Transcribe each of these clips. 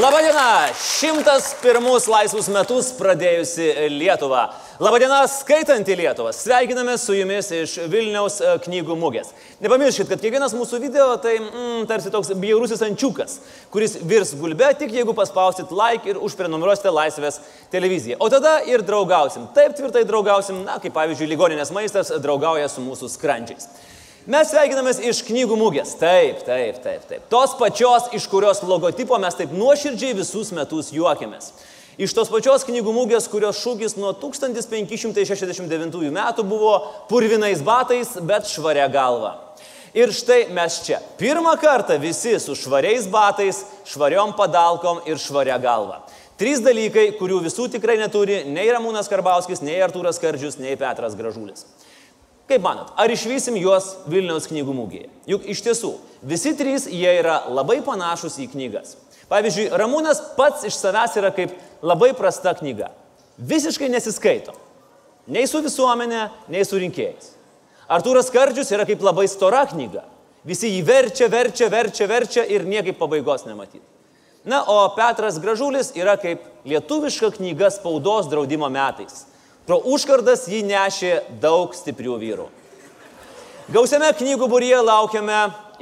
Labadiena! Šimtas pirmus laisvus metus pradėjusi Lietuva. Labadiena, skaitanti Lietuvą. Sveikiname su jumis iš Vilniaus e, knygų mugės. Nepamirškit, kad kiekvienas mūsų video tai mm, tarsi toks bjaurusis ančiukas, kuris virs gulbe, tik jeigu paspausit like ir užprenumeruosite Laisvės televiziją. O tada ir draugausim. Taip tvirtai draugausim, na, kaip pavyzdžiui, ligoninės maistas draugauja su mūsų skrandžiais. Mes sveikinamės iš knygų mugės. Taip, taip, taip, taip. Tos pačios, iš kurios logotipo mes taip nuoširdžiai visus metus juokiamės. Iš tos pačios knygų mugės, kurios šūkis nuo 1569 metų buvo purvinais batais, bet švaria galva. Ir štai mes čia. Pirmą kartą visi su švariais batais, švariom padalkom ir švaria galva. Trys dalykai, kurių visų tikrai neturi nei Ramūnas Karbauskis, nei Artūras Kardžius, nei Petras Gražulis. Kaip manot, ar išvysim juos Vilniaus knygų mūgėje? Juk iš tiesų, visi trys jie yra labai panašus į knygas. Pavyzdžiui, Ramūnas pats iš savęs yra kaip labai prasta knyga. Visiškai nesiskaito. Nei su visuomenė, nei su rinkėjais. Artūras Kardžius yra kaip labai stora knyga. Visi jį verčia, verčia, verčia, verčia ir niekaip pabaigos nematyti. Na, o Petras Gražulis yra kaip lietuviška knyga spaudos draudimo metais. Pro užkardas jį nešė daug stiprių vyrų. Gausiame knygų būryje laukiame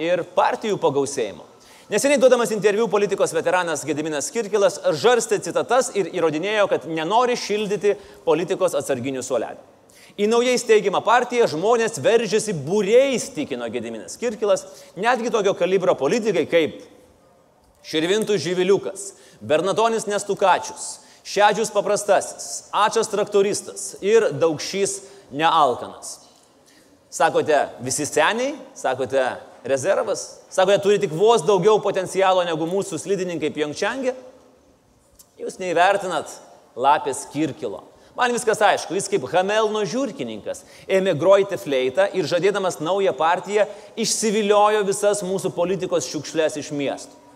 ir partijų pagausėjimo. Neseniai duodamas interviu politikos veteranas Gediminas Kirkilas žarstė citatas ir įrodinėjo, kad nenori šildyti politikos atsarginių suolelių. Į naujai steigimą partiją žmonės veržėsi būriais, tikino Gediminas Kirkilas, netgi tokio kalibro politikai kaip Širvintų Živiliukas, Bernatonis Nestukačius, Šedžius paprastasis, Ačas traktoristas ir Daugšys nealkanas. Sakote, visi seniai, sakote, rezervas, sakote, turi tik vos daugiau potencialo negu mūsų slidininkai Pjongčiangė. Jūs neįvertinat lapės kirkilo. Man viskas aišku, jis kaip Hamelno žiūrkininkas ėmė groti fleitą ir žadėdamas naują partiją išsiviliojo visas mūsų politikos šiukšlės iš miestų.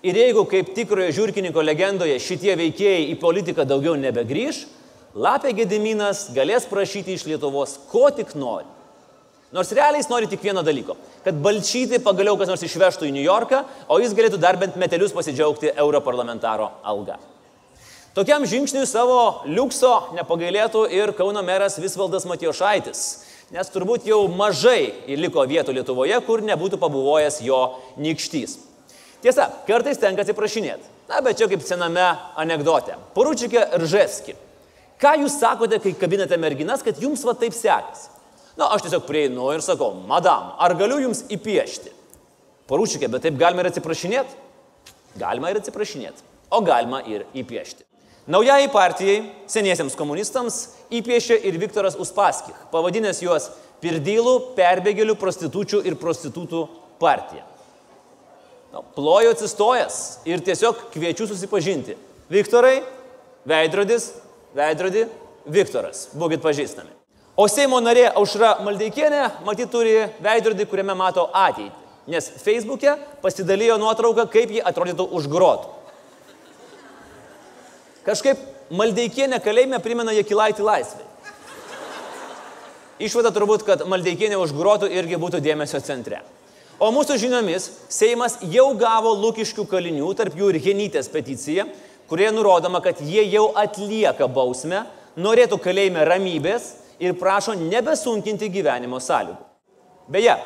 Ir jeigu kaip tikrojo žiūrkininko legendoje šitie veikėjai į politiką daugiau nebegrįž, Lapė Gediminas galės prašyti iš Lietuvos ko tik nori. Nors realiai jis nori tik vieno dalyko - kad balčyti pagaliau kas nors išvežtų į New Yorką, o jis galėtų dar bent metelius pasidžiaugti europarlamentaro alga. Tokiam žingsniui savo liukso nepagailėtų ir Kauno meras Visvaldas Matijošaitis, nes turbūt jau mažai liko vietų Lietuvoje, kur nebūtų pabuvojęs jo nikštys. Tiesa, kartais tenka atsiprašinėti. Na, bet čia kaip sename anegdote. Poručikė Rževski. Ką jūs sakote, kai kabinate merginas, kad jums va taip sekasi? Na, aš tiesiog prieinu ir sakau, madam, ar galiu jums įpiešti? Poručikė, bet taip galima ir atsiprašinėti? Galima ir atsiprašinėti, o galima ir įpiešti. Naujai partijai, seniesiems komunistams, įpiešė ir Viktoras Uspaskich, pavadinęs juos pirdylų, perbėgėlių, prostitučių ir prostitutų partija. Nu, ploju atsistojęs ir tiesiog kviečiu susipažinti. Viktorai, veidrodis, veidrodį, Viktoras, būkit pažįstami. O Seimo narė Aušra Maldeikienė, matyt, turi veidrodį, kuriame mato ateitį. Nes Facebook'e pasidalijo nuotrauką, kaip ji atrodytų už grotų. Kažkaip Maldeikienė kalėjime primena Jekilaitį laisvai. Išvada turbūt, kad Maldeikienė už grotų irgi būtų dėmesio centre. O mūsų žiniomis Seimas jau gavo Lukiškių kalinių, tarp jų ir Genytės peticiją, kurie nurodoma, kad jie jau atlieka bausmę, norėtų kalėjime ramybės ir prašo nebesunkinti gyvenimo sąlygų. Beje,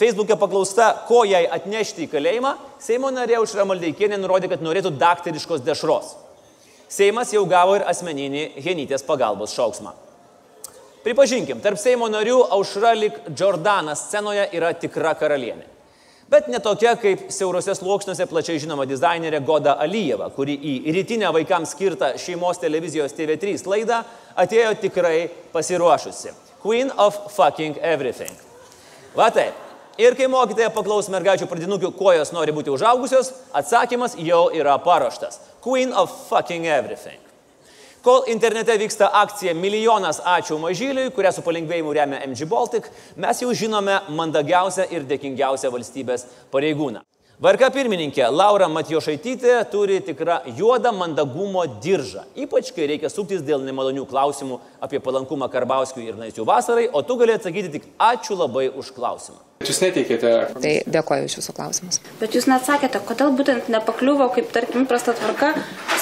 Facebook'e paklausta, ko jai atnešti į kalėjimą, Seimo narė Užra Maldeikienė nurodė, kad norėtų daktariškos dešros. Seimas jau gavo ir asmeninį Genytės pagalbos šauksmą. Pripažinkim, tarp Seimo narių Aušra lik Jordanas scenoje yra tikra karalienė bet ne tokia kaip siaurose sluoksniuose plačiai žinoma dizainerė Goda Alyjeva, kuri į rytinę vaikams skirtą šeimos televizijos TV3 laidą atėjo tikrai pasiruošusi. Queen of fucking everything. Va taip. Ir kai mokytoja paklaus mergaičių pradinukių, kuo jos nori būti užaugusios, atsakymas jau yra paruoštas. Queen of fucking everything. Kol internete vyksta akcija Milijonas ačiū mažyliui, kurią su palengvėjimu remia MG Baltic, mes jau žinome mandagiausią ir dėkingiausią valstybės pareigūną. Varka pirmininkė Laura Matijošaitytė turi tikrą juodą mandagumo diržą, ypač kai reikia suktis dėl nemalonių klausimų apie palankumą Karbauskiui ir Naisių vasarai, o tu gali atsakyti tik ačiū labai už klausimą. Jūs neteikėte. Tai dėkoju iš jūsų klausimus. Bet jūs neatsakėte, kodėl būtent nepakliuvo, kaip tarkim, prasta tvarka,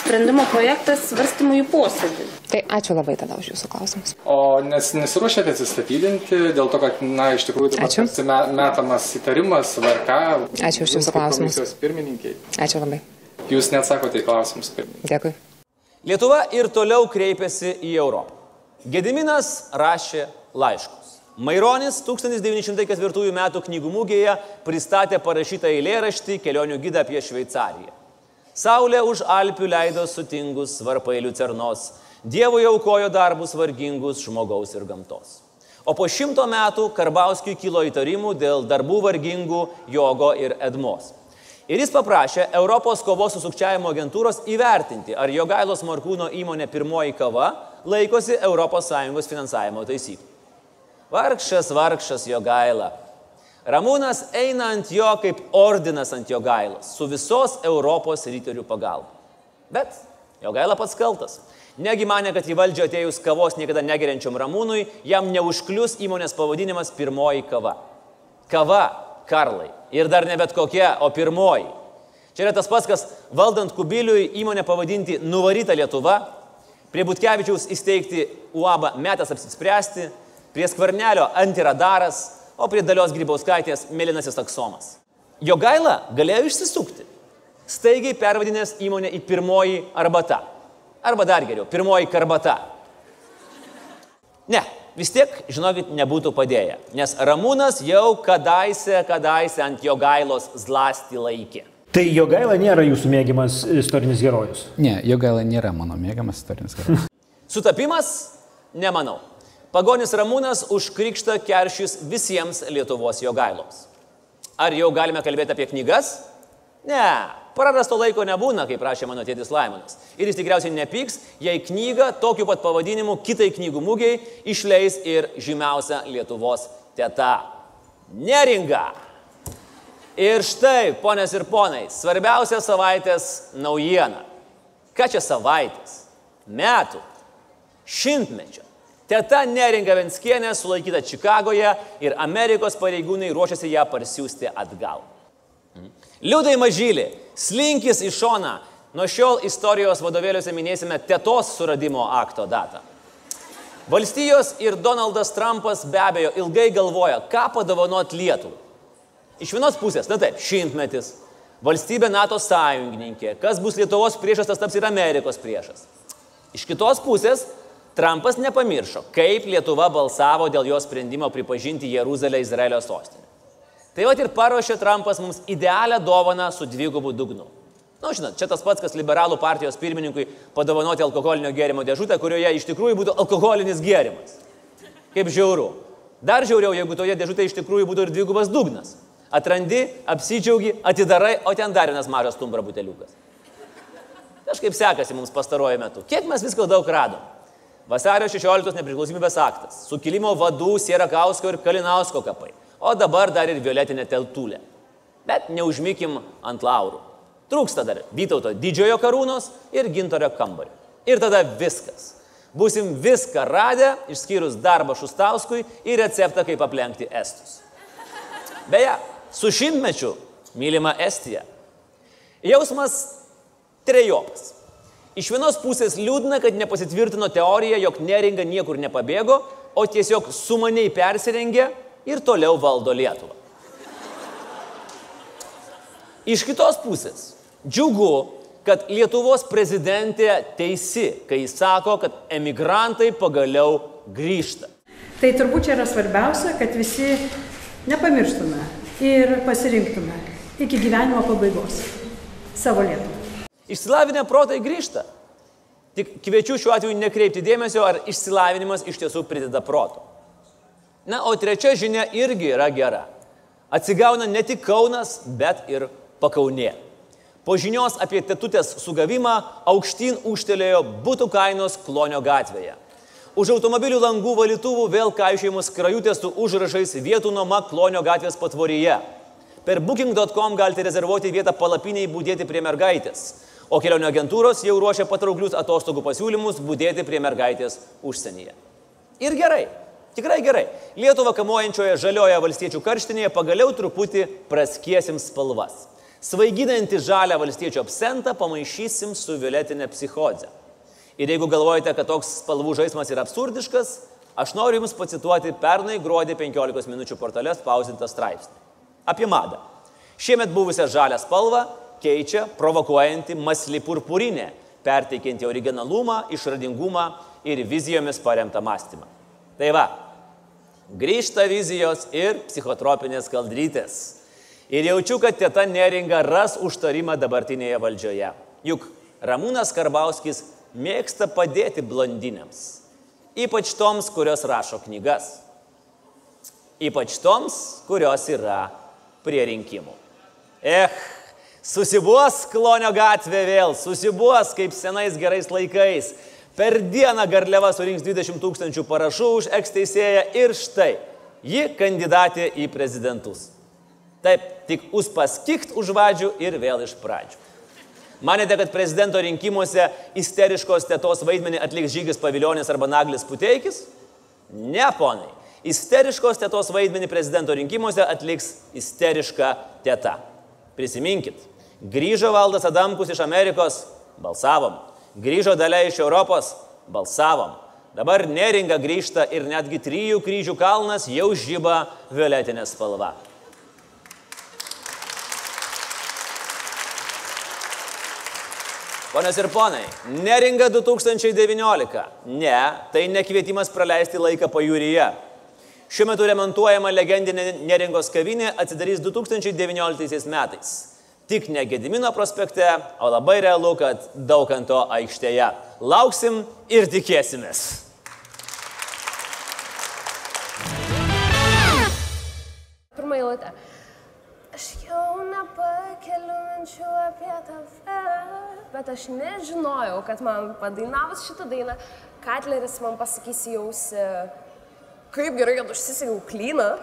sprendimo projektas svarstymų į posėdį. Tai ačiū labai tada už jūsų klausimus. O nes nesiruošiate atsistatydinti dėl to, kad, na, iš tikrųjų me- metamas įtarimas VRK. Ačiū už jūsų klausimus. Ačiū labai. Jūs neatsakote į klausimus. Dėkui. Lietuva ir toliau kreipiasi į Europą. Gediminas rašė laiškus. Maironis 1904 m. knygų mūgėje pristatė parašytą eilėraštį kelionių gydą apie Šveicariją. Saulė už Alpių leido sutingus varpai liucernos, Dievui aukojo darbus vargingus žmogaus ir gamtos. O po šimto metų Karbauskiui kilo įtarimų dėl darbų vargingų Jogo ir Edmos. Ir jis paprašė Europos kovos su sukčiavimo agentūros įvertinti, ar Jogailos Morkūno įmonė pirmoji kava laikosi ES finansavimo taisyklių. Vargšas, vargšas Jogaila. Ramūnas eina ant jo kaip ordinas ant Jogailos, su visos Europos ryterių pagalba. Bet Jogaila pats kaltas. Negi mane, kad į valdžią atėjus kavos niekada negeriančiam Ramūnui, jam neužklius įmonės pavadinimas pirmoji kava. Kava, Karlai. Ir dar ne bet kokia, o pirmoji. Čia yra tas pats, kas valdant Kubiliui įmonę pavadinti Nuvaryta Lietuva, prie Butkevičiaus įsteigti UAB metas apsispręsti, prie Skvarnelio antiradaras, o prie Dalios Grybauskaitės mėlynasis taksomas. Jo gaila galėjo išsisukti, staigiai pervadinęs įmonę į pirmoji arbata. Arba dar geriau, pirmoji karbata. Ne, vis tiek, žinokit, nebūtų padėję, nes Ramūnas jau kadaise, kadaise ant jo gailos zlasti laikė. Tai Jogaila nėra jūsų mėgiamas istorinis herojus. Ne, jo gaila nėra mano mėgiamas istorinis karas. Sutapimas? Nemanau. Pagonis Ramūnas už krikštą keršys visiems Lietuvos jogailoms. Ar jau galime kalbėti apie knygas? Ne, prarasto laiko nebūna, kaip prašė mano tėtis Laimonas. Ir jis tikriausiai nepyks, jei knygą tokiu pat pavadinimu kitai knygų mūgiai išleis ir žymiausia Lietuvos teta - Neringa. Ir štai, ponės ir ponai, svarbiausia savaitės naujiena. Ką čia savaitės? Metų. Šimtmečio. Teta Neringa Venskienė sulaikyta Čikagoje ir Amerikos pareigūnai ruošiasi ją parsiųsti atgal. Liudai mažylį, slinkis į šoną. Nuo šiol istorijos vadovėliuose minėsime tetos suradimo akto datą. Valstijos ir Donaldas Trumpas be abejo ilgai galvoja, ką padovanot Lietuvai. Iš vienos pusės, na taip, šimtmetis, valstybė NATO sąjungininkė, kas bus Lietuvos priešas, tas taps ir Amerikos priešas. Iš kitos pusės, Trumpas nepamiršo, kaip Lietuva balsavo dėl jo sprendimo pripažinti Jeruzalę Izraelio sostinę. Tai va ir paruošė Trumpas mums idealią dovaną su dvigubu dugnu. Na, nu, žinot, čia tas pats, kas liberalų partijos pirmininkui padovanoti alkoholinio gėrimo dėžutę, kurioje iš tikrųjų būtų alkoholinis gėrimas. Kaip žiauru. Dar žiauriau, jeigu toje dėžutėje iš tikrųjų būtų ir dvigubas dugnas. Atrandi, apsidžiaugi, atidarai, o ten dar vienas mažas tumbra buteliukas. Kažkaip sekasi mums pastaruoju metu. Kiek mes visko daug radom. Vasario 16 nepriklausomybės aktas, sukilimo vadų Sierakausko ir Kalinausko kapai, o dabar dar ir violetinė teltulė. Bet neužmykim ant laurų. Trūksta dar Vytauto didžiojo karūnos ir gintorio kambario. Ir tada viskas. Būsim viską radę, išskyrus darbą Šustauskui ir receptą, kaip aplenkti Estus. Beje, su šimtmečiu mylima Estija. Jausmas trejopas. Iš vienos pusės liūdna, kad nepasitvirtino teorija, jog neringa niekur nepabėgo, o tiesiog sumaniai persirengė ir toliau valdo Lietuvą. Iš kitos pusės džiugu, kad Lietuvos prezidentė teisi, kai sako, kad emigrantai pagaliau grįžta. Tai turbūt čia yra svarbiausia, kad visi nepamirštume ir pasirinktume iki gyvenimo pabaigos savo Lietuvą. Išsilavinę protai grįžta. Tik kviečiu šiuo atveju nekreipti dėmesio, ar išsilavinimas iš tiesų prideda proto. Na, o trečia žinia irgi yra gera. Atsigauna ne tik Kaunas, bet ir Pakaunė. Po žinios apie tetutės sugavimą aukštyn užtelėjo būtų kainos Klonio gatvėje. Už automobilių langų valytuvų vėl kaišėjimus krajutės su užrašais vietų nuoma Klonio gatvės patvoryje. Per booking.com galite rezervuoti vietą palapiniai būdėti prie mergaitės. O kelionio agentūros jau ruošia patrauklius atostogų pasiūlymus būdėti prie mergaitės užsienyje. Ir gerai, Tikrai gerai. Lietuvą kamuojančioje žalioje valstiečių karštinėje pagaliau truputį praskiesim spalvas. Svaiginantį žalę valstiečių absentą pamaišysim su violetinė psichodze. Ir jeigu galvojate, kad toks spalvų žaidimas yra absurdiškas, aš noriu Jums pacituoti pernai gruodį 15 minučių portale spausdintą straipsnį. Apie madą. Šiemet buvusią žalę spalvą keičia provokuojanti masli purpurinė, perteikianti originalumą, išradingumą ir vizijomis paremtą mąstymą. Tai va, grįžta vizijos ir psichotropinės kaldrytės. Ir jaučiu, kad teta neringa ras užtarimą dabartinėje valdžioje. Juk Ramūnas Karbauskis mėgsta padėti blondinėms. Ypač toms, kurios rašo knygas. Ypač toms, kurios yra prie rinkimų. Eh, susibuos klonio gatvė vėl, susibuos kaip senais gerais laikais. Per dieną Garliava surinks 20 tūkstančių parašų už eksteisėją ir štai, ji kandidatė į prezidentus. Taip, tik uspaskikt už vadžių ir vėl iš pradžių. Manėte, kad prezidento rinkimuose isteriškos tėtos vaidmenį atliks Žygis Paviljonis arba Naglis Puteikis? Ne, ponai. Isteriškos tėtos vaidmenį prezidento rinkimuose atliks isteriška teta. Prisiminkit, grįžo valdas Adamkus iš Amerikos, balsavom. Grįžo dalia iš Europos, balsavom. Dabar neringa grįžta ir netgi trijų kryžių kalnas jau žyba violetinė spalva. Ponios ir ponai, neringa 2019. Ne, tai nekvietimas praleisti laiką pajūryje. Šiuo metu remontuojama legendinė neringos kavinė atsidarys 2019 metais. Tik ne Gedimino prospekte, o labai realu, kad Daukanto aikštėje. Lauksim ir tikėsimės. Pirmą eilutę. Aš jau nepakeliu minčių apie tave, bet aš nežinojau, kad man padainavus šitą dainą, Katleris man pasakys jausi, kaip gerai, kad užsisakiau klyną.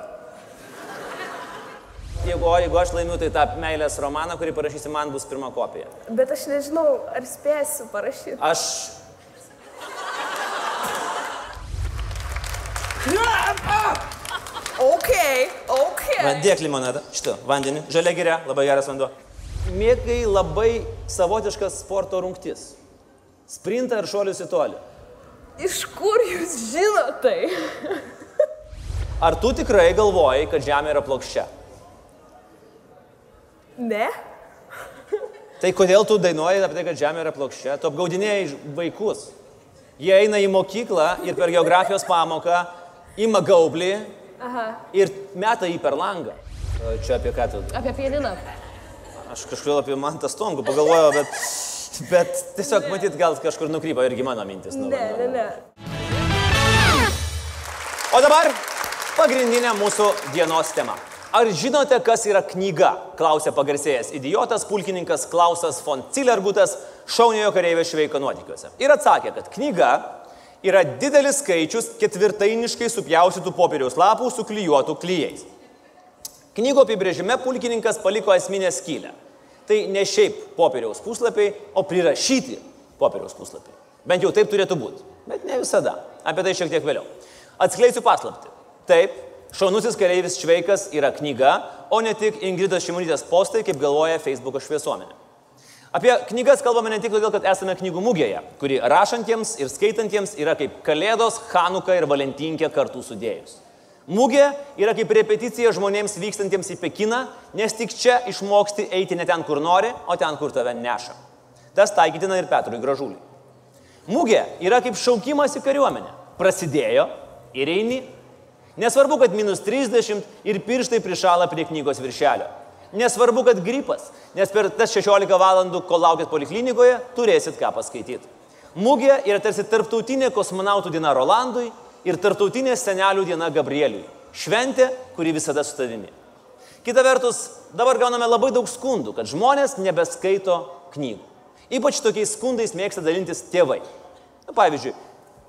Jeigu, o jeigu aš laimiu, tai tą meilės romaną, kurį parašysi, man bus pirma kopija. Bet aš nežinau, ar spėsiu parašyti. Aš Ok, ok. Dėk limonadą, šitą vandenį, žalia geria, labai geras vanduo. Mėgai labai savotiškas sporto rungtis. Sprintą ir šuolius į tolį. Iš kur jūs žinote tai? Ar tu tikrai galvojai, kad Žemė yra plokščia? Ne? Tai kodėl tu dainuoji apie tai, kad Žemė yra plokščia? Tu apgaudinėjai vaikus. Jie eina į mokyklą ir per geografijos pamoką ima gaublį Aha. ir meta jį per langą. Čia apie ką tu? Apie pianiną. Aš kažkodėl apie Mantą Stongų pagalvojau, bet, bet tiesiog matyt, gal kažkur nukrypo irgi mano mintis. Nu, Ne, ne, ne. O dabar pagrindinė mūsų dienos tema. Ar žinote, kas yra knyga? Klausė pagarsėjęs idiotas pulkininkas Klausas von Cilergutas šauniojo kareivio šveiko nuotykiuose. Ir atsakė, kad knyga yra didelis skaičius ketvirtainiškai supjaustytų popieriaus lapų su klyjuotų klyjais. Knygo apibrėžime pulkininkas paliko esminę skylę. Tai ne šiaip popieriaus puslapiai, o prirašyti popieriaus puslapiai. Bent jau taip turėtų būti. Bet ne visada. Apie tai šiek tiek vėliau. Atskleisiu paslapti. Taip, šaunusis kareivis Šveikas yra knyga, o ne tik Ingridos Šimonytės postai, kaip galvoja Facebook'o šviesuomenė. Apie knygas kalbame ne tik todėl, kad esame knygų mugėje, kuri rašantiems ir skaitantiems yra kaip Kalėdos, Hanuka ir Valentinkė kartu sudėjus. Mūgė yra kaip repeticija žmonėms vykstantiems į Pekiną, nes tik čia išmoksti eiti ne ten, kur nori, o ten, kur tave neša. Tas taikytina ir Petrui Gražuliui. Mūgė yra kaip šaukimas į kariuomenę. Prasidėjo ir eini. Nesvarbu, kad minus 30 ir pirštai prišala prie knygos viršelio. Nesvarbu, kad gripas, nes per tas 16 valandų, kol laukit poliklinikoje, turėsit ką paskaityti. Mūgė yra tarsi tarptautinė kosmonautų diena Rolandui ir tarptautinė senelių diena Gabrieliui. Šventė, kuri visada su tavimi. Kita vertus, dabar gauname labai daug skundų, kad žmonės nebeskaito knygų. Ypač tokiais skundais mėgsta dalintis tėvai. Na, pavyzdžiui,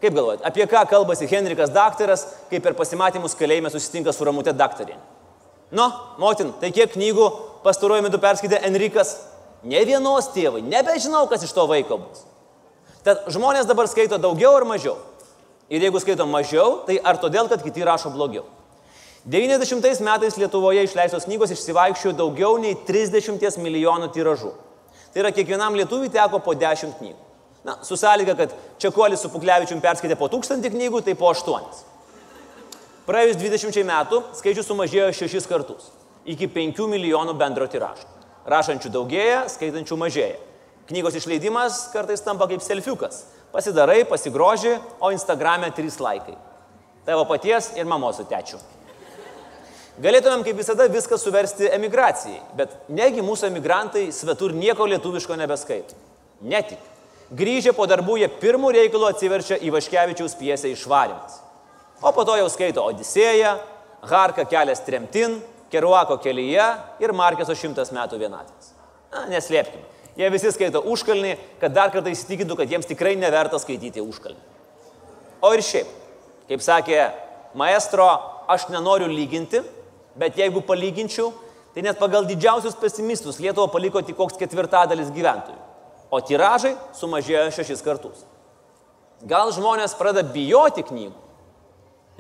kaip galvojate, apie ką kalbasi Henrikas daktaras, kai per pasimatymus kalėjime susitinka su Ramute daktarinė? Nu, motin, tai kiek knygų pastaruoju metu perskaitė Enrikas? Ne vienos tėvai, nebežinau, kas iš to vaiko bus. Tad žmonės dabar skaito daugiau ar mažiau. Ir jeigu skaito mažiau, tai ar todėl, kad kiti rašo blogiau? 90 metais Lietuvoje išleistos knygos išsivaikščiojo daugiau nei 30 milijonų tiražų. Tai yra kiekvienam lietuviui teko po 10 knygų. Na, su sąlyga, kad Čekuolis su Puklevičium perskaitė po 1000 knygų, tai po 8. Praėjus 20 metų skaičius sumažėjo 6 kartus - iki 5 milijonų bendro tiražo. Rašančių daugėja, skaitančių mažėja. Knygos išleidimas kartais tampa kaip selfiukas. Pasidarai, pasigroži, o Instagram'e 3 laikai. Tavo paties ir mamos su tečiu. Galėtumėm kaip visada viską suversti emigracijai, bet negi mūsų emigrantai svetur nieko lietuviško nebeskaito. Netik. Grįžę po darbų jie pirmų reikalų atsiverčia į Vaškevičiaus pjesę išvarimas. O po to jau skaito Odisėją, Harka kelias tremtin, Keruako kelyje ir Markeso šimtas metų vienatvės. Na, neslėpkime. Jie visi skaito užkalnį, kad dar kartą įsitikintų, kad jiems tikrai neverta skaityti užkalnį. O ir šiaip, kaip sakė maestro, aš nenoriu lyginti, bet jeigu palyginčiau, tai net pagal didžiausius pesimistus Lietuva paliko tik koks ketvirtadalis gyventojų, o tiražai sumažėjo šešis kartus. Gal žmonės pradeda bijoti knygų?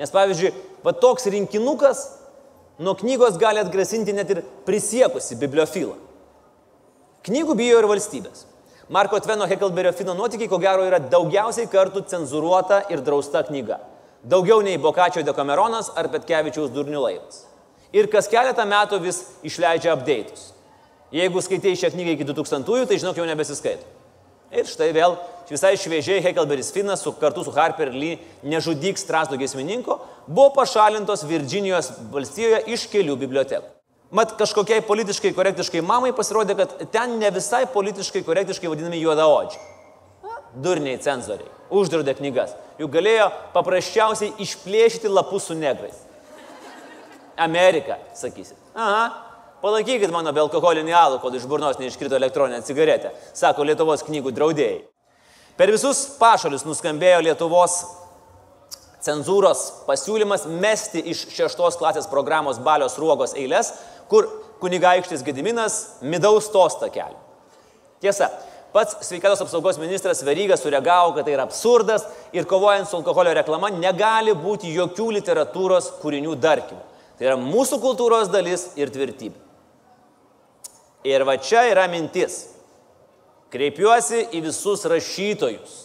Nes pavyzdžiui, va toks rinkinukas nuo knygos gali atgrasinti net ir prisiekusi bibliofilą. Knygų bijo ir valstybės. Marko Tveno Hekelberio Fino nuotykiai, ko gero, yra daugiausiai kartų cenzuruota ir drausta knyga. Daugiau nei Bokačio Dekameronas ar Petkevičiaus durnių laivas. Ir kas keletą metų vis išleidžia update'us. Jeigu skaitai šią knygą iki 2000-ųjų, tai žinok, jau nebesiskaito. Ir štai vėl visai šviežiai Hekelberis Finas su, kartu su Harper Lee nežudyk Strasdo giesmininko buvo pašalintos Virginijos valstijoje iš kelių bibliotekų. Mat kažkokiai politiškai korektiškai mamai pasirodė, kad ten ne visai politiškai korektiškai vadinami juodaodžiai. Durniai cenzoriai. Uždraudė knygas. Juk galėjo paprasčiausiai išplėšyti lapus su negrais. Amerika, sakysit. Aha, palaikykit mano be alkoholinį alų, kol iš burnos neiškrito elektroninė cigaretė, sako Lietuvos knygų draudėjai. Per visus pašalius nuskambėjo Lietuvos cenzūros pasiūlymas mesti iš šeštos klasės programos balios ruogos eilės, kur kunigaikštis Gediminas midaus tostą kelią. Tiesa, pats sveikatos apsaugos ministras Verygas sureagavo, kad tai yra absurdas ir kovojant su alkoholio reklama negali būti jokių literatūros kūrinių darkimų. Tai yra mūsų kultūros dalis ir tvirtybė. Ir va čia yra mintis. Kreipiuosi į visus rašytojus,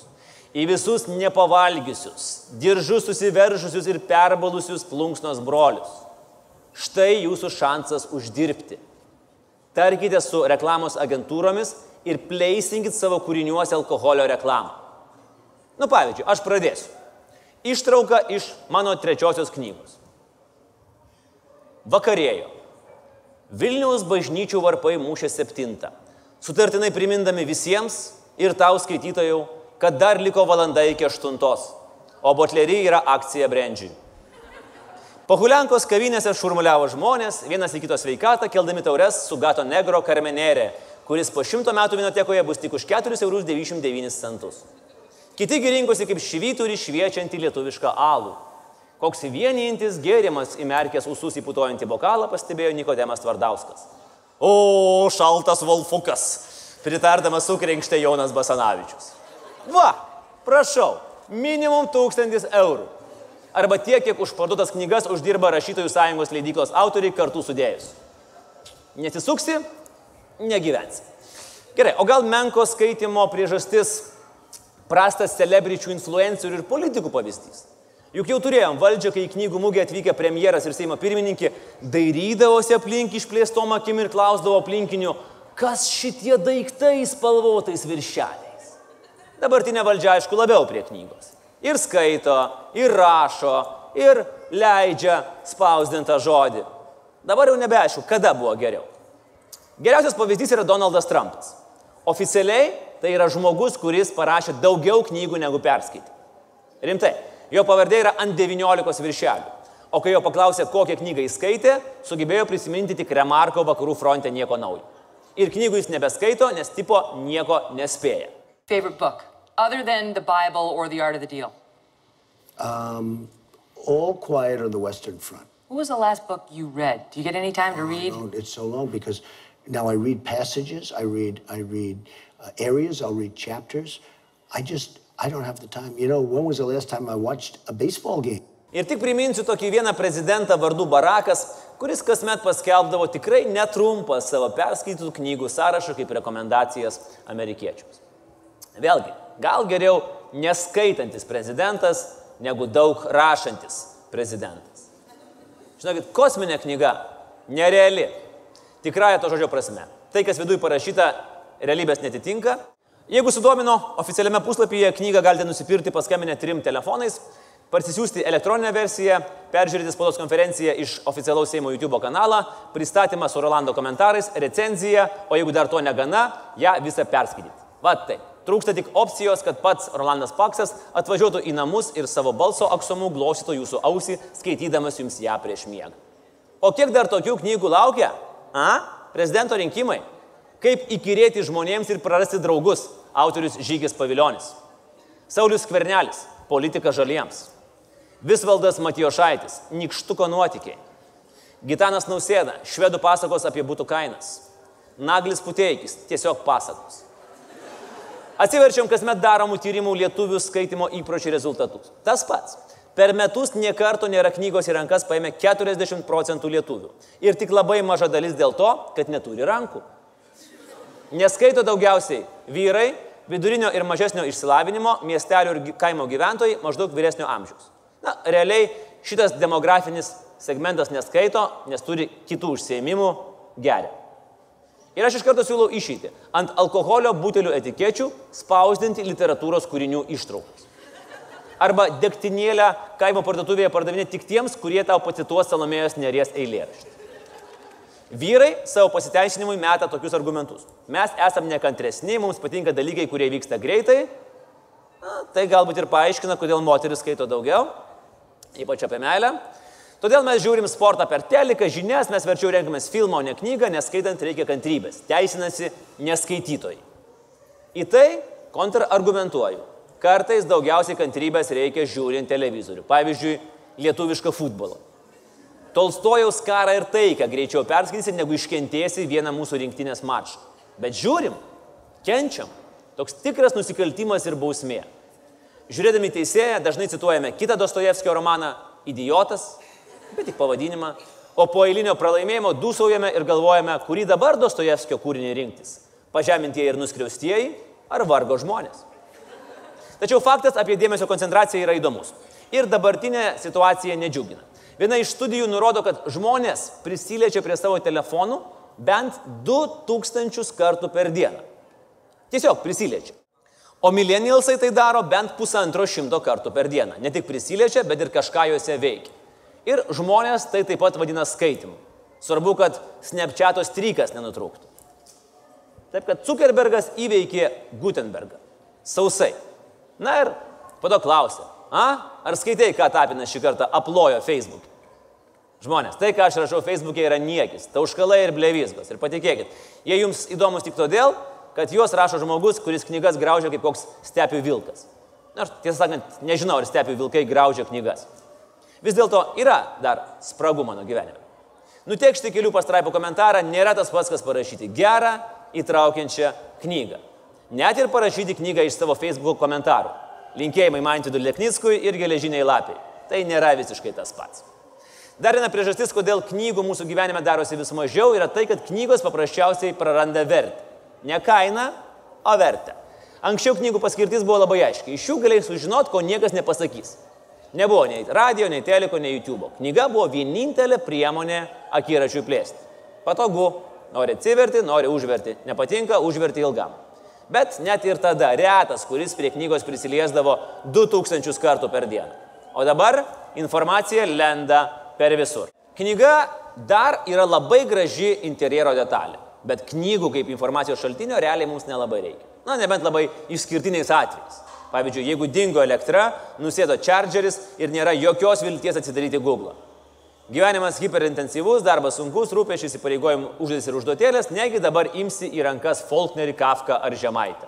į visus nepavalgysius, diržus susiveržusius ir perbalusius plunksnos brolius. Štai jūsų šansas uždirbti. Tarkite su reklamos agentūromis ir pleisinkit savo kūriniuose alkoholio reklamą. Nu, pavyzdžiui, aš pradėsiu. Ištrauka iš mano trečiosios knygos. Vakarėjo. Vilniaus bažnyčių varpai mūšė septintą. Sutartinai primindami visiems ir tau skaitytojų, kad dar liko valanda iki aštuntos, o botlerį yra akcija brandžiui. Pahulenkos kavinėse šurmuliavo žmonės, vienas į kito sveikatą, keldami taures su Gato Negro karmenėrė, kuris po šimto metų vinotekoje bus tik už 4,99 eurus. Kiti rinkosi kaip švyturį šviečiantį lietuvišką alų. Koks vienijantis gėrimas įmerkęs usus įputojantį bokalą pastebėjo Nikodemas Tvardauskas. O, šaltas Volfukas, pritardamas sukrenkštė Jonas Basanavičius. Va, prašau, minimum 1000 eurų. Arba tiek, kiek už parduotas knygas uždirba rašytojų sąjungos leidyklos autoriai kartu sudėjus. Nesisuksi, negyvensi. Gerai, o gal menko skaitimo priežastis prastas celebričių, influencerių ir politikų pavyzdys? Juk jau turėjom valdžią, kai į knygų mugę atvykę premjeras ir Seimo pirmininkė dairydavosi aplink išplėstom akim ir klausdavo aplinkinių, kas šitie daiktai spalvotais viršeliais. Dabartinė valdžia, aišku, labiau prie knygos. Ir skaito, ir rašo, ir leidžia spausdintą žodį. Dabar jau nebeaišku, kada buvo geriau. Geriausias pavyzdys yra Donaldas Trumpas. Oficialiai tai yra žmogus, kuris parašė daugiau knygų negu perskaitė. Rimtai, jo pavardė yra ant 19 viršelių. O kai jo paklausė, kokią knygą jis skaitė, sugebėjo prisiminti tik remarko vakarų fronte nieko naujo. Ir knygų jis nebeskaito, nes tipo nieko nespėja. Favorite book, other than the Bible or The Art of the Deal? Um, All Quiet on the Western Front. What was the last book you read? Do you get any time to read? No, it's so long because now I read passages, I read, I read uh, areas, I'll read chapters. I just, I don't have the time. You know, when was the last time I watched a baseball game? Ir tik priminsiu tokį vieną prezidentą vardu Barakas, kuris kasmet paskelbdavo tikrai netrumpą savo perskaitytų knygų sąrašą kaip rekomendacijas amerikiečiams. Vėlgi, gal geriau neskaitantis prezidentas negu daug rašantis prezidentas. Žinokit, kosminė knyga nereali. Tikrąją to žodžio prasme. Tai, kas viduje parašyta, realybės netitinka. Jeigu sudomino, oficialiame puslapyje knygą galite nusipirkti paskambinę trim telefonais, parsisiųsti elektroninę versiją, peržiūrėti spaudos konferenciją iš oficialaus Seimo YouTube kanalą, pristatymą su Rolando komentarais, recenziją, o jeigu dar to negana, ją visą perskaityti. Vat tai. Trūksta tik opcijos, kad pats Rolandas Paksas atvažiuotų į namus ir savo balso aksomu glostytų jūsų ausį, skaitydamas jums ją prieš miegą. O kiek dar tokių knygų laukia? A? Prezidento rinkimai. Kaip įkyrėti žmonėms ir prarasti draugus. Autorius Žygis Paviljonis. Saulis Kvernelis. Politika žaliems. Visvaldas Matijošaitis. Nikštuko nuotykiai. Gitanas Nausėda. Švedų pasakos apie būtų kainas. Naglis Puteikis. Tiesiog pasakos. Atsiverčiam kasmet daromų tyrimų lietuvių skaitimo įpročių rezultatus. Tas pats. Per metus niekarto nėra knygos į rankas paėmė 40 procentų lietuvių. Ir tik labai maža dalis dėl to, kad neturi rankų. Neskaito daugiausiai vyrai, vidurinio ir mažesnio išsilavinimo, miestelių ir kaimo gyventojai maždaug vyresnio amžiaus. Na, realiai šitas demografinis segmentas neskaito, nes turi kitų užsiemimų geria. Ir aš iš karto siūlau išeiti. Ant alkoholio butelių etikečių spausdinti literatūros kūrinių ištraukas. Arba degtinėlę kaimo parduotuvėje pardavinėti tik tiems, kurie tau pacituos Salomėjos neries eilėraštį. Vyrai savo pasiteisinimui meta tokius argumentus. Mes esam nekantresni, mums patinka dalykai, kurie vyksta greitai. Na, tai galbūt ir paaiškina, kodėl moteris skaito daugiau, ypač apie meilę. Todėl mes žiūrim sportą per teliką, žinias, mes verčiau renkamės filmą, o ne knygą, nes skaitant reikia kantrybės. Teisinasi neskaitytojai. Į tai kontrargumentuoju. Kartais daugiausiai kantrybės reikia žiūrint televizorių. Pavyzdžiui, lietuvišką futbolą. Tolstojaus karą ir taiką greičiau perskaitysi, negu iškentėsi vieną mūsų rinktinės mačą. Bet žiūrim, kenčiam. Toks tikras nusikaltimas ir bausmė. Žiūrėdami teisėją dažnai cituojame kitą Dostojevskio romaną Idiotas, bet tik pavadinimą, o po eilinio pralaimėjimo dūsaujame ir galvojame, kurį dabar Dostojevskio kūrinį rinktis - pažemintieji ir nuskriaustieji ar vargo žmonės. Tačiau faktas apie dėmesio koncentraciją yra įdomus. Ir dabartinė situacija nedžiugina. Viena iš studijų nurodo, kad žmonės prisiliečia prie savo telefonų bent 2000 kartų per dieną. Tiesiog prisiliečia. O millennialsai tai daro bent pusantro šimto kartų per dieną. Ne tik prisiliečia, bet ir kažką juose veikia. Ir žmonės tai taip pat vadina skaitimu. Svarbu, kad Snapchato strykas nenutrūktų. Taip kad Zuckerbergas įveikė Gutenbergą. Sausai. Na ir po to klausė, a, ar skaitai, ką Tapinas šį kartą aplojo Facebook? Žmonės, tai, ką aš rašau Facebook'e, yra niekis, tauškalai ir blevizgos. Ir patikėkit, jie jums įdomus tik todėl, kad juos rašo žmogus, kuris knygas graužia kaip koks stepių vilkas. Na, aš tiesą sakant, nežinau, ar stepių vilkai graužia knygas. Vis dėlto yra dar spragų mano gyvenime. Nutekšti kelių pastraipų komentarą nėra tas pats, kas parašyti gerą, įtraukiančią knygą. Net ir parašyti knygą iš savo Facebook komentarų. Linkėjimai Mantidų Leknickui ir geležiniai lapiai. Tai nėra visiškai tas pats. Dar viena priežastis, kodėl knygų mūsų gyvenime darosi vis mažiau, yra tai, kad knygos paprasčiausiai praranda vertę. Ne kainą, o vertę. Anksčiau knygų paskirtis buvo labai aiški. Iš jų galėjai sužinoti, ko niekas nepasakys. Nebuvo nei radio, nei teliko, nei YouTube. Knyga buvo vienintelė priemonė akiračiui plėsti. Patogu, nori atsiverti, nori užverti. Nepatinka, užverti ilgam. Bet net ir tada retas, kuris prie knygos prisiliesdavo 2000 kartų per dieną. O dabar informacija lenda per visur. Knyga dar yra labai graži interjero detalė, bet knygų kaip informacijos šaltinio realiai mums nelabai reikia. Na, nebent labai išskirtiniais atvejais. Pavyzdžiui, jeigu dingo elektra, nusėdo chargeris ir nėra jokios vilties atsidaryti Google. Gyvenimas hiperintensyvus, darbas sunkus, rūpešys įpareigojimų užduotis ir užduotėlės, negi dabar imsi į rankas Faulknerį, Kafką ar Žemaitę.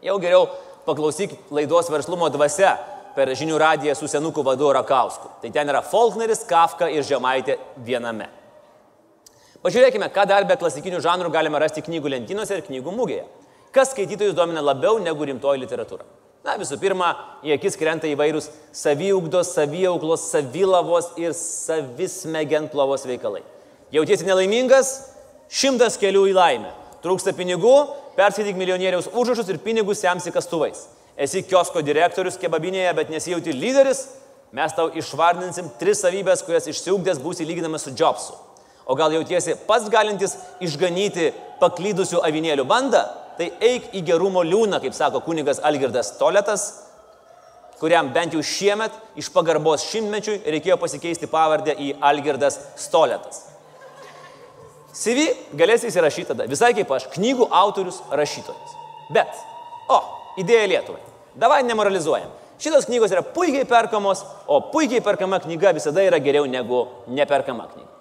Jau geriau paklausyk laidos verslumo dvasia per žinių radiją su senuku vadu Rakausku. Tai ten yra Faulkneris, Kafka ir Žemaitė viename. Pažiūrėkime, ką dar be klasikinių žanrų galima rasti knygų lentynose ir knygų mūgėje. Kas skaitytojus domina labiau negu rimtoji literatūra? Na, visų pirma, į akis krenta įvairūs saviugdos, saviauklos, savilavos ir savismegentplovos veikalai. Jautiesi nelaimingas? Šimtas kelių į laimę. Trūksta pinigų? Perskaityk milijonieriaus užrašus ir pinigus semsi kastuvais. Esi kiosko direktorius kebabinėje, bet nesijauti lyderis? Mes tau išvardinsim tris savybės, kurias išsiugdęs būsi lyginamas su Jobsu. O gal jautiesi pats galintis išganyti paklydusių avinėlių bandą? Tai eik į gerumo liūną, kaip sako kunigas Algirdas Toletas, kuriam bent jau šiemet iš pagarbos šimtmečiui reikėjo pasikeisti pavardę į Algirdas Stoletas. CV galėsi įsirašyti tada, visai kaip aš, knygų autorius, rašytojas. Bet, o, idėja Lietuvai. Davai nemoralizuojam. Šitos knygos yra puikiai perkamos, o puikiai perkama knyga visada yra geriau negu neperkama knyga.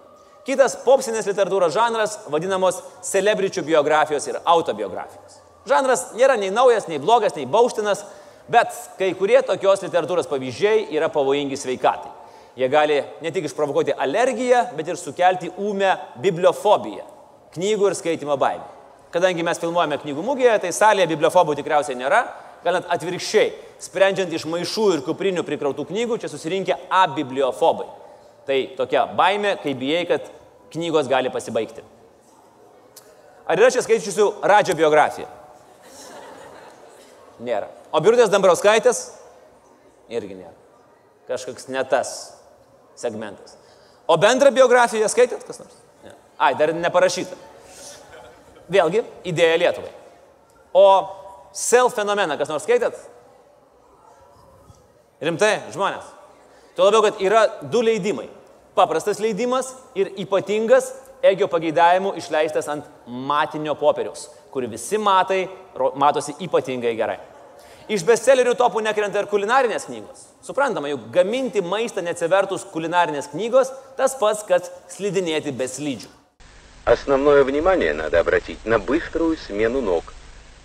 Kitas popsinės literatūros žanras vadinamos celebričių biografijos ir autobiografijos. Žanras nėra nei naujas, nei blogas, nei bauštinas, bet kai kurie tokios literatūros pavyzdžiai yra pavojingi sveikatai. Jie gali ne tik išprovokuoti alergiją, bet ir sukelti ūmę bibliofobiją - knygų ir skaitimo baimę. Kadangi mes filmuojame knygų mugėje, tai salėje bibliofobų tikriausiai nėra, gal net atvirkščiai, sprendžiant iš maišų ir kuprinių prikrautų knygų, čia susirinkę abibliofobai. Tai tokia baime, kai bijai, kad knygos gali pasibaigti. Ar yra čia skaičiusių Radžio biografiją? Nėra. O Birutės Dambrauskaitės? Irgi nėra. Kažkoks ne tas segmentas. O bendrą biografiją skaitėt kas nors? Ne. Ai, dar neparašyta. Vėlgi, idėja Lietuvai. O self fenomeną kas nors skaitėt? Rimtai, žmonės. Tuo labiau, kad yra du leidimai. Paprastas leidimas ir ypatingas Egio pageidavimų išleistas ant matinio popieriaus, kur visi matai matosi ypatingai gerai. Iš bestsellerių topų nekrenta ir kulinarinės knygos. Suprantama, juk gaminti maistą neatsivertus kulinarinės knygos tas pats, kas slidinėti be slidžių. Основное внимание надо обратить на быструю смену ног.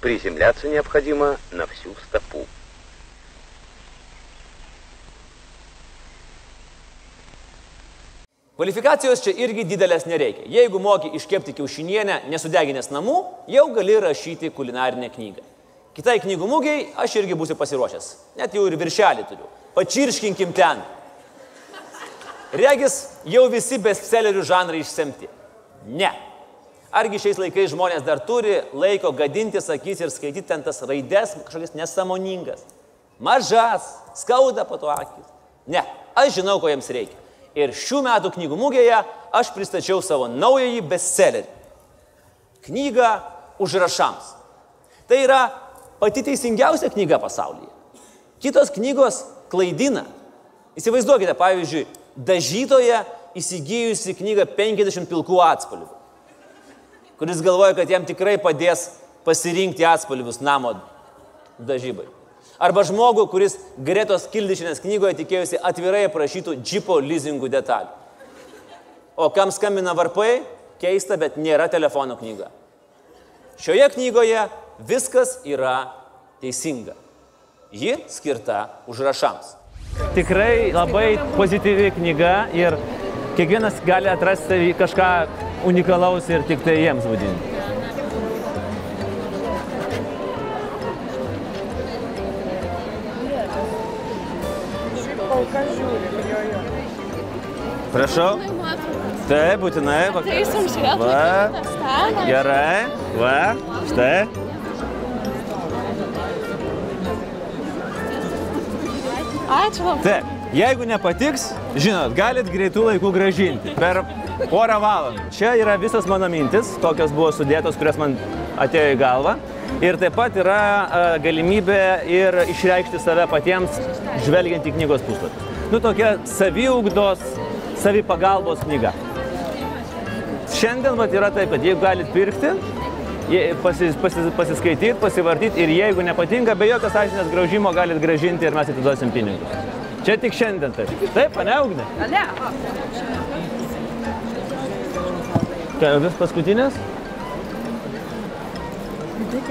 Приземляться необходимо на всю стопу. Kvalifikacijos čia irgi didelės nereikia. Jeigu moki iškepti kiaušinienę nesudeginęs namų, jau gali rašyti kulinarinę knygą. Kitai knygų mūgiai aš irgi būsiu pasiruošęs. Net jau ir viršelį turiu. Pačirškinkim ten. Regis, jau visi bestsellerių žanrai išsemti. Ne. Argi šiais laikais žmonės dar turi laiko gadinti sakys ir skaityti ten tas raides kažkokias nesamoningas. Mažas, skauda po to akis. Ne, aš žinau, ko jiems reikia. Ir šių metų knygų mūgėje aš pristačiau savo naująjį bestsellerį. Knygą užrašams. Tai yra pati teisingiausia knyga pasaulyje. Kitos knygos klaidina. Įsivaizduokite, pavyzdžiui, dažytoje įsigijusi knygą 50 pilkų atspalvių, kuris galvoja, kad jam tikrai padės pasirinkti atspalvius namo dažybai. Arba žmogų, kuris Gretos Kildišinės knygoje tikėjusi atvirai aprašytų džipo leasingų detalių. O kam skambina varpai, keista, bet nėra telefono knyga. Šioje knygoje viskas yra teisinga. Ji skirta užrašams. Tikrai labai pozityvi knyga ir kiekvienas gali atrasti kažką unikalaus ir tik tai jiems būdinti. Prašau. Taip, būtinai. Taisom žiūrėt. Va. Gerai. Va. Štai. Ačiū labai. Taip. Jeigu nepatiks, žinot, galit greitų laikų gražinti. Per porą valandų. Čia yra visas mano mintis, kokios buvo sudėtos, kurios man atėjo į galvą. Ir taip pat yra a, galimybė ir išreikšti save patiems, žvelgiant į knygos puslapį. Nu, tokia saviugdos, savipagalbos knyga. Šiandien vat, yra taip, kad jeigu galit pirkti, pasis, pasis, pasiskaityti, pasivartyti ir jeigu nepatinka, be jokios sąžinės graužimo galit gražinti ir mes atiduosim pinigus. Čia tik šiandien taip. Taip, ane, Ugne? Ne. Ką, vis paskutinės?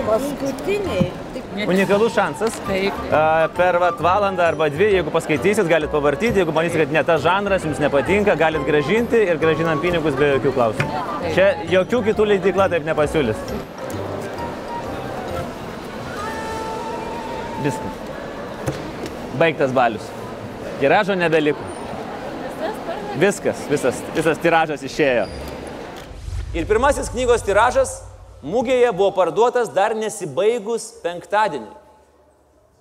Paskutiniai. Unikalus šansas. Taip. Per vat, valandą arba dvi, jeigu paskaitysit, galite pavartyti, jeigu manysit, kad ne tas žanras jums nepatinka, galite gražinti ir gražinam pinigus be jokių klausimų. Čia jokių kitų leidykla taip nepasiūlys. Viskas. Baigtas balius. Tiražo nebeliko. Viskas, visas, visas tiražas išėjo. Ir pirmasis knygos tiražas mūgėje buvo parduotas dar nesibaigus penktadienį.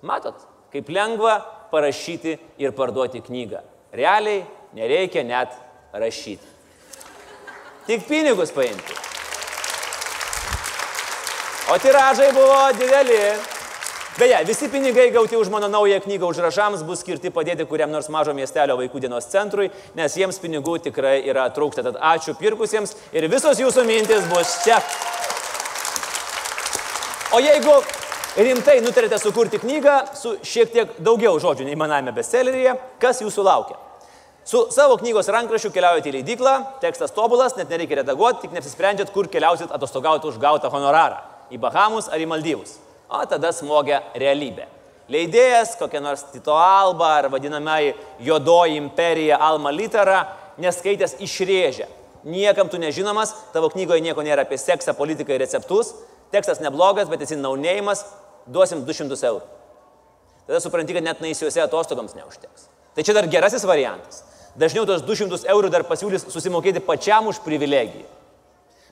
Matot, kaip lengva parašyti ir parduoti knygą. Realiai nereikia net rašyti. Tik pinigus paimti. O tiražai buvo dideli. Beje, visi pinigai gauti už mano naują knygą užrašams bus skirti padėti kuriam nors mažo miestelio vaikų dienos centrui, nes jiems pinigų tikrai yra trūksta. Tad ačiū pirkusiems ir visos jūsų mintis bus čia. O jeigu rimtai nutarėte sukurti knygą su šiek tiek daugiau žodžių nei maname bestselleryje, kas jūsų laukia? Su savo knygos rankrašiu keliaujate į leidyklą, tekstas tobulas, net nereikia redaguoti, tik neapsisprendžiat, kur keliausit atostogauti už gautą honorarą - į Bahamus ar į Maldyvus. O tada smogia realybė. Leidėjas, kokia nors Tito Alba ar vadinamai Jodoji imperija Alma Litera, neskaitęs išrėžia. Niekam tu nežinomas, tavo knygoje nieko nėra apie seksą, politiką ir receptus, tekstas neblogas, bet esi naunėjimas, duosim 200 eurų. Tada supranti, kad net naisiuose atostogams neužteks. Tai čia dar gerasis variantas. Dažniau tos 200 eurų dar pasiūlys susimokėti pačiam už privilegiją.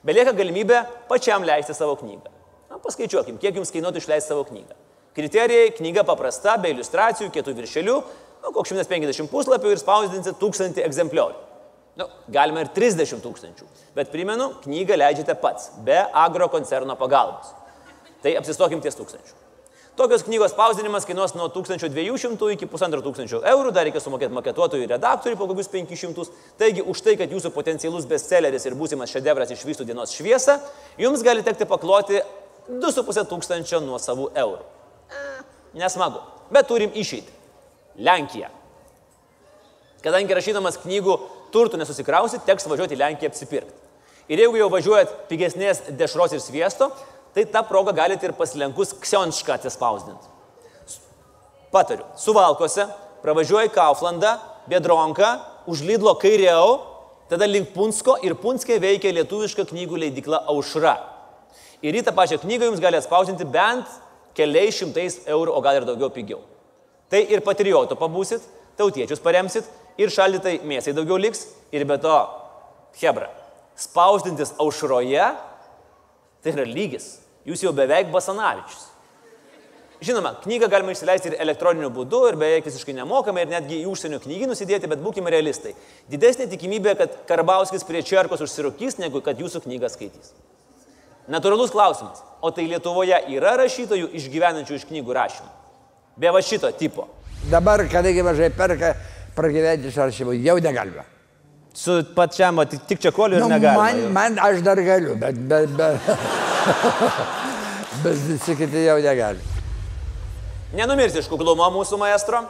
Belieka galimybė pačiam leisti savo knygą. Na, paskaičiuokim, kiek jums kainuotų išleisti savo knygą. Kriterijai - knyga paprasta, be iliustracijų, kietų viršelių, nu, koks 150 puslapių ir spausdinti 1000 egzempliorių. Nu, galima ir 30 tūkstančių. Bet primenu, knygą leidžiate pats, be agro koncerno pagalbos. Tai apsistokim ties tūkstančių. Tokios knygos spausdinimas kainuos nuo 1200 iki 1500 eurų, dar reikia sumokėti maketuotojui ir redaktoriui po kokius 500. Taigi už tai, kad jūsų potencialus bestselleris ir būsimas šedevras išvystų dienos šviesą, jums gali tekti pakloti 2,5 tūkstančio nuo savų eurų. Nesmagu, bet turim išeitį. Lenkija. Kadangi rašydamas knygų turtų nesusikrausit, teks važiuoti į Lenkiją apsipirkti. Ir jeigu jau važiuojat pigesnės dešros ir sviesto, tai tą progą galite ir pasilenkus ksionšką atsispausdinti. Patariu, suvalkose, pravažiuoji Kauflandą, Bedronką, už Lidlo kairiau, tada link Punsko ir Punskė veikia lietuviška knygų leidikla Aušra. Ir į tą pačią knygą jums gali atspausdinti bent keliais šimtais eurų, o gal ir daugiau pigiau. Tai ir patriotų pabūsit, tautiečius paremsit, ir šaldytai mėsai daugiau liks, ir be to, Hebra, spausdintis aušroje, tai yra lygis. Jūs jau beveik Basanavičius. Žinoma, knygą galima išsileisti ir elektroniniu būdu, ir beveik visiškai nemokamai, ir netgi į užsienio knygynus įdėti, bet būkime realistai. Didesnė tikimybė, kad Karbauskis prie čerkos užsirūkys, negu kad jūsų knygą skaitys. Natūralus klausimas. O tai Lietuvoje yra rašytojų išgyvenančių iš knygų rašymų? Be va šito tipo. Dabar, kadangi mažai perka, pragyventi iš rašymų jau negalima. Su pačiam, tik, čia koliu ir Nu, negalima. man, jau. man aš dar galiu, bet, bet, bet, bet visi kiti jau negali. Nenumirsi iš kuklumo mūsų maestro.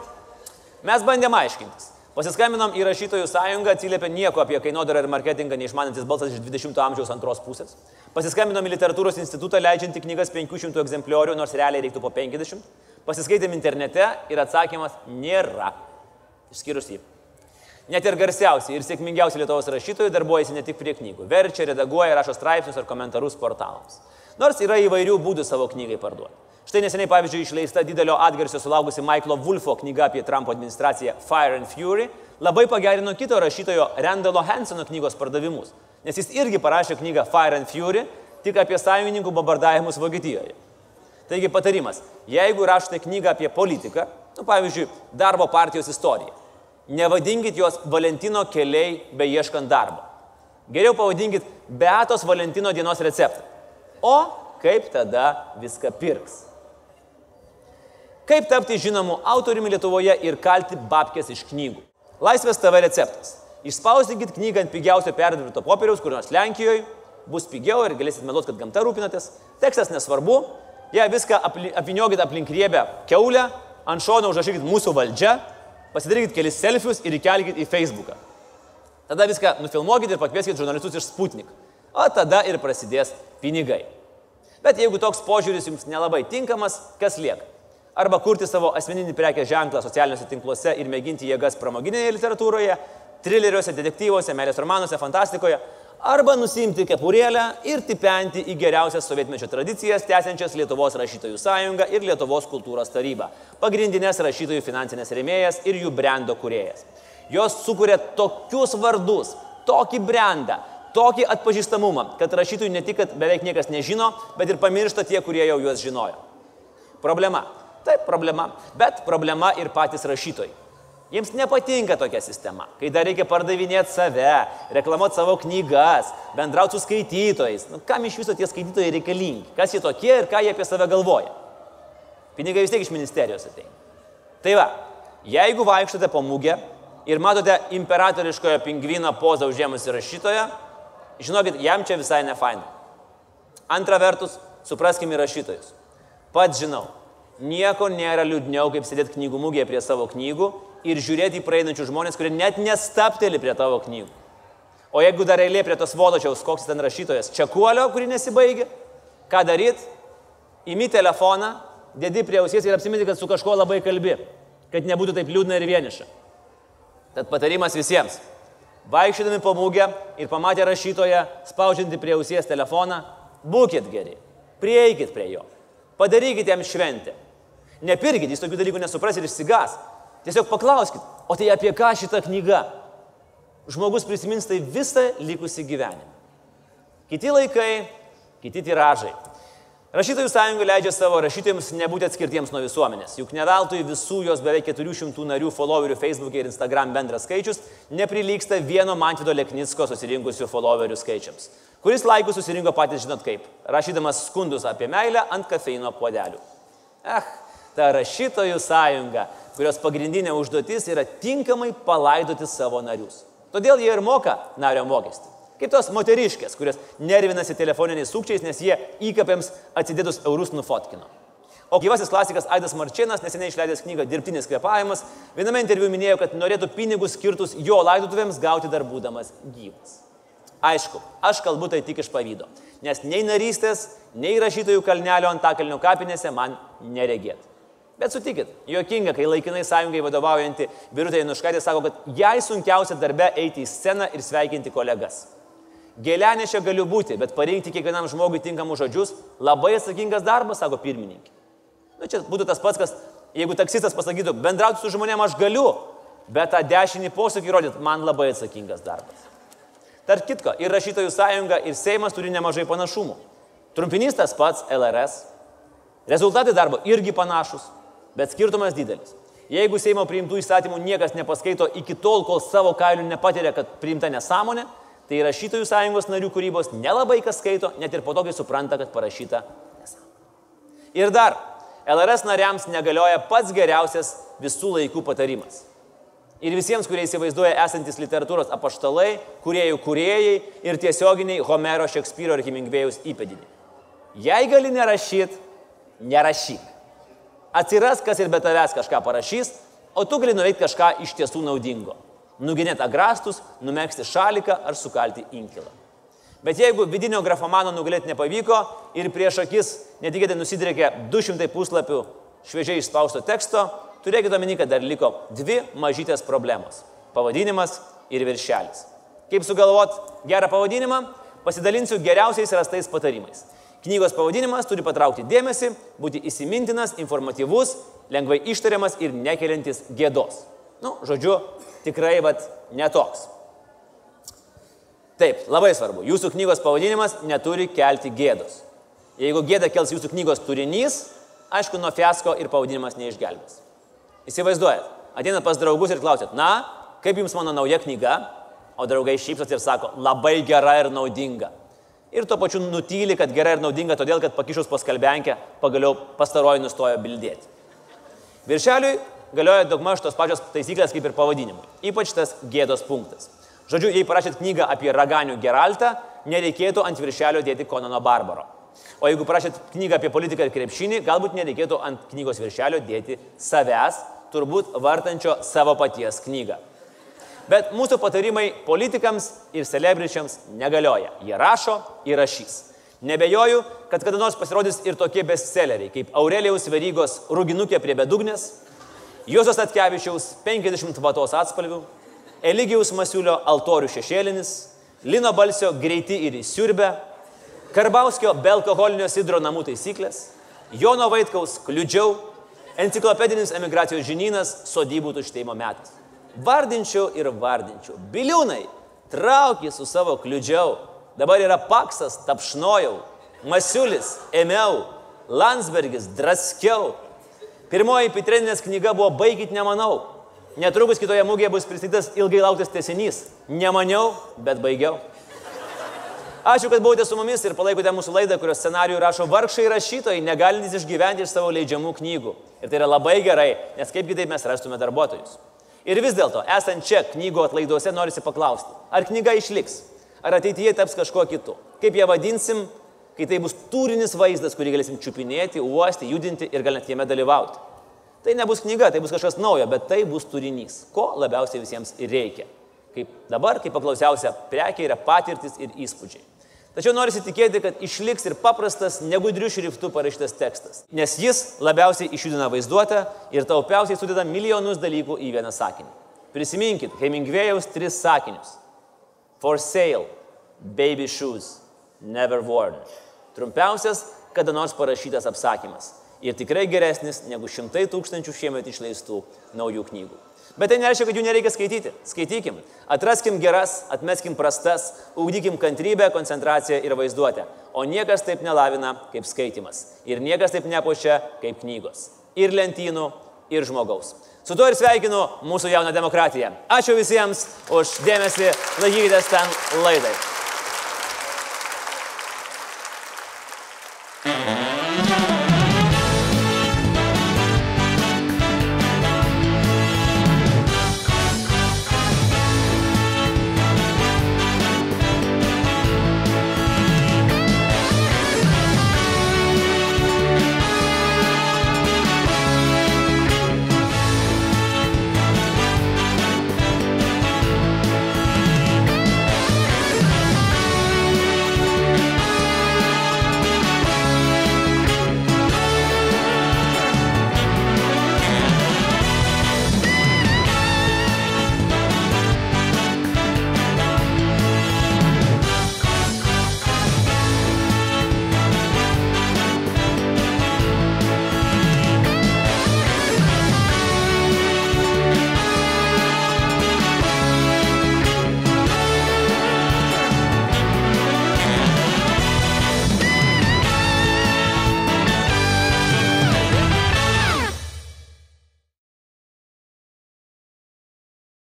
Mes bandėm aiškintis. Pasiskambinom į rašytojų sąjungą, atsiliepė nieko apie kainodarą ir marketingą neišmanantis balsas iš 20-ojo amžiaus antros pusės. Pasiskambinom į literatūros institutą, leidžiantį knygas 500 egzempliorių, nors realiai reiktų po 50. Pasiskaitėm internete ir atsakymas nėra. Išskyrus jį. Net ir garsiausi ir sėkmingiausi Lietuvos rašytojai darbuojasi ne tik prie knygų. Verčia, redaguoja, rašo straipsnius ar komentarus portalams. Nors yra įvairių būdų savo knygai parduoti. Štai neseniai, pavyzdžiui, išleista didelio atgarsio sulaukusi Michaelo Wolfo knyga apie Trumpo administraciją Fire and Fury labai pagerino kito rašytojo Randalo Hansono knygos pardavimus, nes jis irgi parašė knygą Fire and Fury tik apie sąjungininkų bombardavimus Vokietijoje. Taigi patarimas, jeigu rašote knygą apie politiką, nu, pavyzdžiui, darbo partijos istoriją, nevadinkit jos Valentino keliai beieškant darbo. Geriau pavadinkit Beatos Valentino dienos receptą. O kaip tada viską pirks? Kaip tapti žinomu autoriumi Lietuvoje ir kalti babkės iš knygų? Laisvės TV receptas. Išspausinkit knygą ant pigiausio perdirbto popieriaus, kur nors Lenkijoje, bus pigiau ir galėsit meluoti, kad gamta rūpinatės. Tekstas nesvarbu, ją viską apli, apviniokit aplink riebę keulę, ant šono užrašykit mūsų valdžia, pasidarykit kelis selfius ir įkelkit į Facebooką. Tada viską nufilmuokit ir pakvieskit žurnalistus iš Sputnik. O tada ir prasidės pinigai. Bet jeigu toks požiūris jums nelabai tinkamas, kas lieka? Arba kurti savo asmeninį prekės ženklą socialiniuose tinkluose ir mėginti jėgas pramoginėje literatūroje, trileriuose, detektyvuose, meilės romanuose, fantastikoje, arba nusimti kepurėlę ir tipenti į geriausias sovietmečio tradicijas tęsiančias Lietuvos rašytojų sąjungą ir Lietuvos kultūros tarybą, pagrindinės rašytojų finansinės rėmėjas ir jų brendo kuriejas. Jos sukuria tokius vardus, tokį brandą, tokį atpažįstamumą, kad rašytojų ne tik, kad beveik niekas nežino, bet ir pamiršta tie, kurie jau juos žinojo. Problema. Taip, problema. Bet problema ir patys rašytojai. Jiems nepatinka tokia sistema, kai dar reikia pardavinėti save, reklamuoti savo knygas, bendrauti su skaitytojais. Nu, kam iš viso tie skaitytojai reikalingi? Kas jie tokie ir ką jie apie save galvoja? Pinigai vis tiek iš ministerijos ateina. Tai va, jeigu vaikštate po mūgę ir matote imperatoriškojo pingvino pozą užėmusi rašytoją, žinokit, jam čia visai ne faina. Antra vertus, supraskime rašytojus. Pats žinau, nieko nėra liūdniau, kaip sėdėti knygų mūgėje prie savo knygų ir žiūrėti į praeinančius žmonės, kurie net nestapteli prie tavo knygų. O jeigu dar eilė prie tos vodočiaus, koks ten rašytojas, čekuolio, kuri nesibaigia, ką daryt? Imi telefoną, dėdi prie ausies ir apsiminti, kad su kažkuo labai kalbi, kad nebūtų taip liūdna ir vieniša. Tad patarimas visiems. Vaikščiodami po mūgę ir pamatę rašytoją, spaudžiantį prie ausies telefoną, būkite geri, prieikit prie jo, padarykite jam šventę. Nepirkit, jis tokių dalykų nesupras ir išsigas. Tiesiog paklauskit, o tai apie ką šita knyga? Žmogus prisimins tai visą likusį gyvenimą. Kiti laikai, kiti tiražai. Rašytojų sąjunga leidžia savo rašytojams nebūti atskirtiems nuo visuomenės, juk ne veltui visų jos beveik 400 narių followerių Facebook'e ir Instagram bendras skaičius neprilyksta vieno Mantvido Leknicko susirinkusių followerių skaičiams, kuris laikų susirinko patys žinot kaip, rašydamas skundus apie meilę ant kafeino puodelių. Eh, ta rašytojų sąjunga, kurios pagrindinė užduotis yra tinkamai palaidoti savo narius. Todėl jie ir moka nario mokestį. Kaip tos moteriškės, kurios nervinasi telefoniniais sukčiais, nes jie įkapėms atsidėdus eurus nufotkino. O gyvasis klasikas Aidas Marčinas, neseniai išleidęs knygą Dirbtinis kvepavimas, viename interviu minėjo, kad norėtų pinigus skirtus jo laidotuvėms gauti dar būdamas gyvas. Aišku, aš kalbu tai tik iš pavydo, nes nei narystės, nei rašytojų kalnelio antakalnio kapinėse man neregėt. Bet sutikit, juokinga, kai laikinai sąjungai vadovaujanti Birutė Januškaitė sako, kad jai sunkiausia darbe eiti į sceną ir sveikinti kolegas. Gėlenešio galiu būti, bet parinkti kiekvienam žmogui tinkamus žodžius labai atsakingas darbas, sako pirmininkė. Na nu, čia būtų tas pats, kas, jeigu taksistas pasakytų, bendrauti su žmonėm aš galiu, bet tą dešinį posūkį rodyti man labai atsakingas darbas. Tark kitko, ir rašytojų sąjunga, ir Seimas turi nemažai panašumų. Trumpinys tas pats LRS. Rezultatai darbo irgi panašus, bet skirtumas didelis. Jeigu Seimo priimtų įstatymų niekas nepaskaito iki tol, kol savo kailių nepatiria, kad priimta nesąmonė, Tai rašytojų sąjungos narių kūrybos nelabai kas skaito, net ir po to, kai supranta, kad parašyta nesąmonė. Ir dar, LRS nariams negalioja pats geriausias visų laikų patarimas. Ir visiems, kurie įsivaizduoja esantis literatūros apaštalai, kuriejų kuriejai ir tiesioginiai Homero, Šekspyro ir Hemingvėjus įpėdiniai. Jei gali nerašyti, nerašyk. Atsiras, kas ir be tavęs kažką parašys, o tu gali nuveikti kažką iš tiesų naudingo nuginėti agrastus, numėgsti šaliką ar sukalti inkilą. Bet jeigu vidinio grafomano nugalėti nepavyko ir prieš akis netikėtai nusidrėkė 200 puslapių šviežiai išspausto teksto, turėkite omeny, kad dar liko dvi mažytės problemos - pavadinimas ir viršelis. Kaip sugalvot gerą pavadinimą? Pasidalinsiu geriausiais rastais patarimais. Knygos pavadinimas turi patraukti dėmesį, būti įsimintinas, informatyvus, lengvai ištariamas ir nekeliantis gėdos. Nu, žodžiu, tikrai vat, netoks. Taip, labai svarbu. Jūsų knygos pavadinimas neturi kelti gėdos. Jeigu gėda kels jūsų knygos turinys, aišku, nuo fiasko ir pavadinimas neišgelbės. Įsivaizduojat, ateinat pas draugus ir klausėt, na, kaip jums mano nauja knyga, o draugai šypsot ir sako, labai gera ir naudinga. Ir tuo pačiu nutyli, kad gera ir naudinga, todėl kad pakišus paskalbenkę pagaliau pastaroji nustojo bildėti. Viršeliui galioja daugmaž tos pačios taisyklės kaip ir pavadinimui. Ypač tas gėdos punktas. Žodžiu, jei parašėt knygą apie raganių Geraltą, nereikėtų ant viršelio dėti Konano Barbaro. O jeigu parašėt knygą apie politiką ir krepšinį, galbūt nereikėtų ant knygos viršelio dėti savęs, turbūt vartančio savo paties knygą. Bet mūsų patarimai politikams ir celebričiams negalioja. Jie rašo ir rašys. Nebejoju, kad kada nors pasirodys ir tokie bestselleriai kaip Aurelijaus Verygos Ruginukė prie bedugnės, Juozas Atkevičiaus 50 vatos atspalvių, Eligijaus Masiulio altorių šešėlinis, Lino balsio greiti ir įsiurbę, Karbauskio be alkoholinio sidro namų taisyklės, Jono Vaitkaus kliudžiau, enciklopedinis emigracijos žinynas, sodybų tuštėjimo metas. Vardinčiau ir vardinčiau. Biliūnai, traukį su savo kliudžiau. Dabar yra paksas, tapšnojau. Masiulis, ėmiau. Landsbergis, draskiau. Pirmoji Pitreninės knyga buvo Baigit nemanau. Netrukus kitoje mūgėje bus pristatytas ilgai lauktas tesinys. Nemaniau, bet baigiau. Ačiū, kad buvote su mumis ir palaikote mūsų laidą, kurios scenarijų rašo vargšai rašytojai, negalintys išgyventi iš savo leidžiamų knygų. Ir tai yra labai gerai, nes kaip kitaip mes rastume darbuotojus. Ir vis dėlto, esant čia knygų atlaiduose, norisi paklausti, ar knyga išliks, ar ateityje taps kažkuo kitu. Kaip ją vadinsim, kai tai bus turinis vaizdas, kurį galėsim čiupinėti, uosti, judinti ir gal net jame dalyvauti. Tai nebus knyga, tai bus kažkas naujo, bet tai bus turinys, ko labiausiai visiems ir reikia. Kaip dabar, kaip paklausiausia, prekia yra patirtis ir įspūdžiai. Tačiau norisi tikėti, kad išliks ir paprastas, negudrių šriftų parašytas tekstas, nes jis labiausiai išjudina vaizduotę ir taupiausiai sudeda milijonus dalykų į vieną sakinį. Prisiminkit Hemingwėjaus tris sakinius. For sale, baby shoes, never worn. Trumpiausias kada nors parašytas apsakymas ir tikrai geresnis negu šimtai tūkstančių šiemet išleistų naujų knygų. Bet tai nereiškia, kad jų nereikia skaityti. Skaitykim. Atraskim geras, atmeskim prastas, ugdykim kantrybę, koncentraciją ir vaizduotę. O niekas taip nelavina kaip skaitimas. Ir niekas taip nepuošia kaip knygos. Ir lentynų, ir žmogaus. Su to ir sveikinu mūsų jauną demokratiją. Ačiū visiems už dėmesį, laikykitės ten laidai.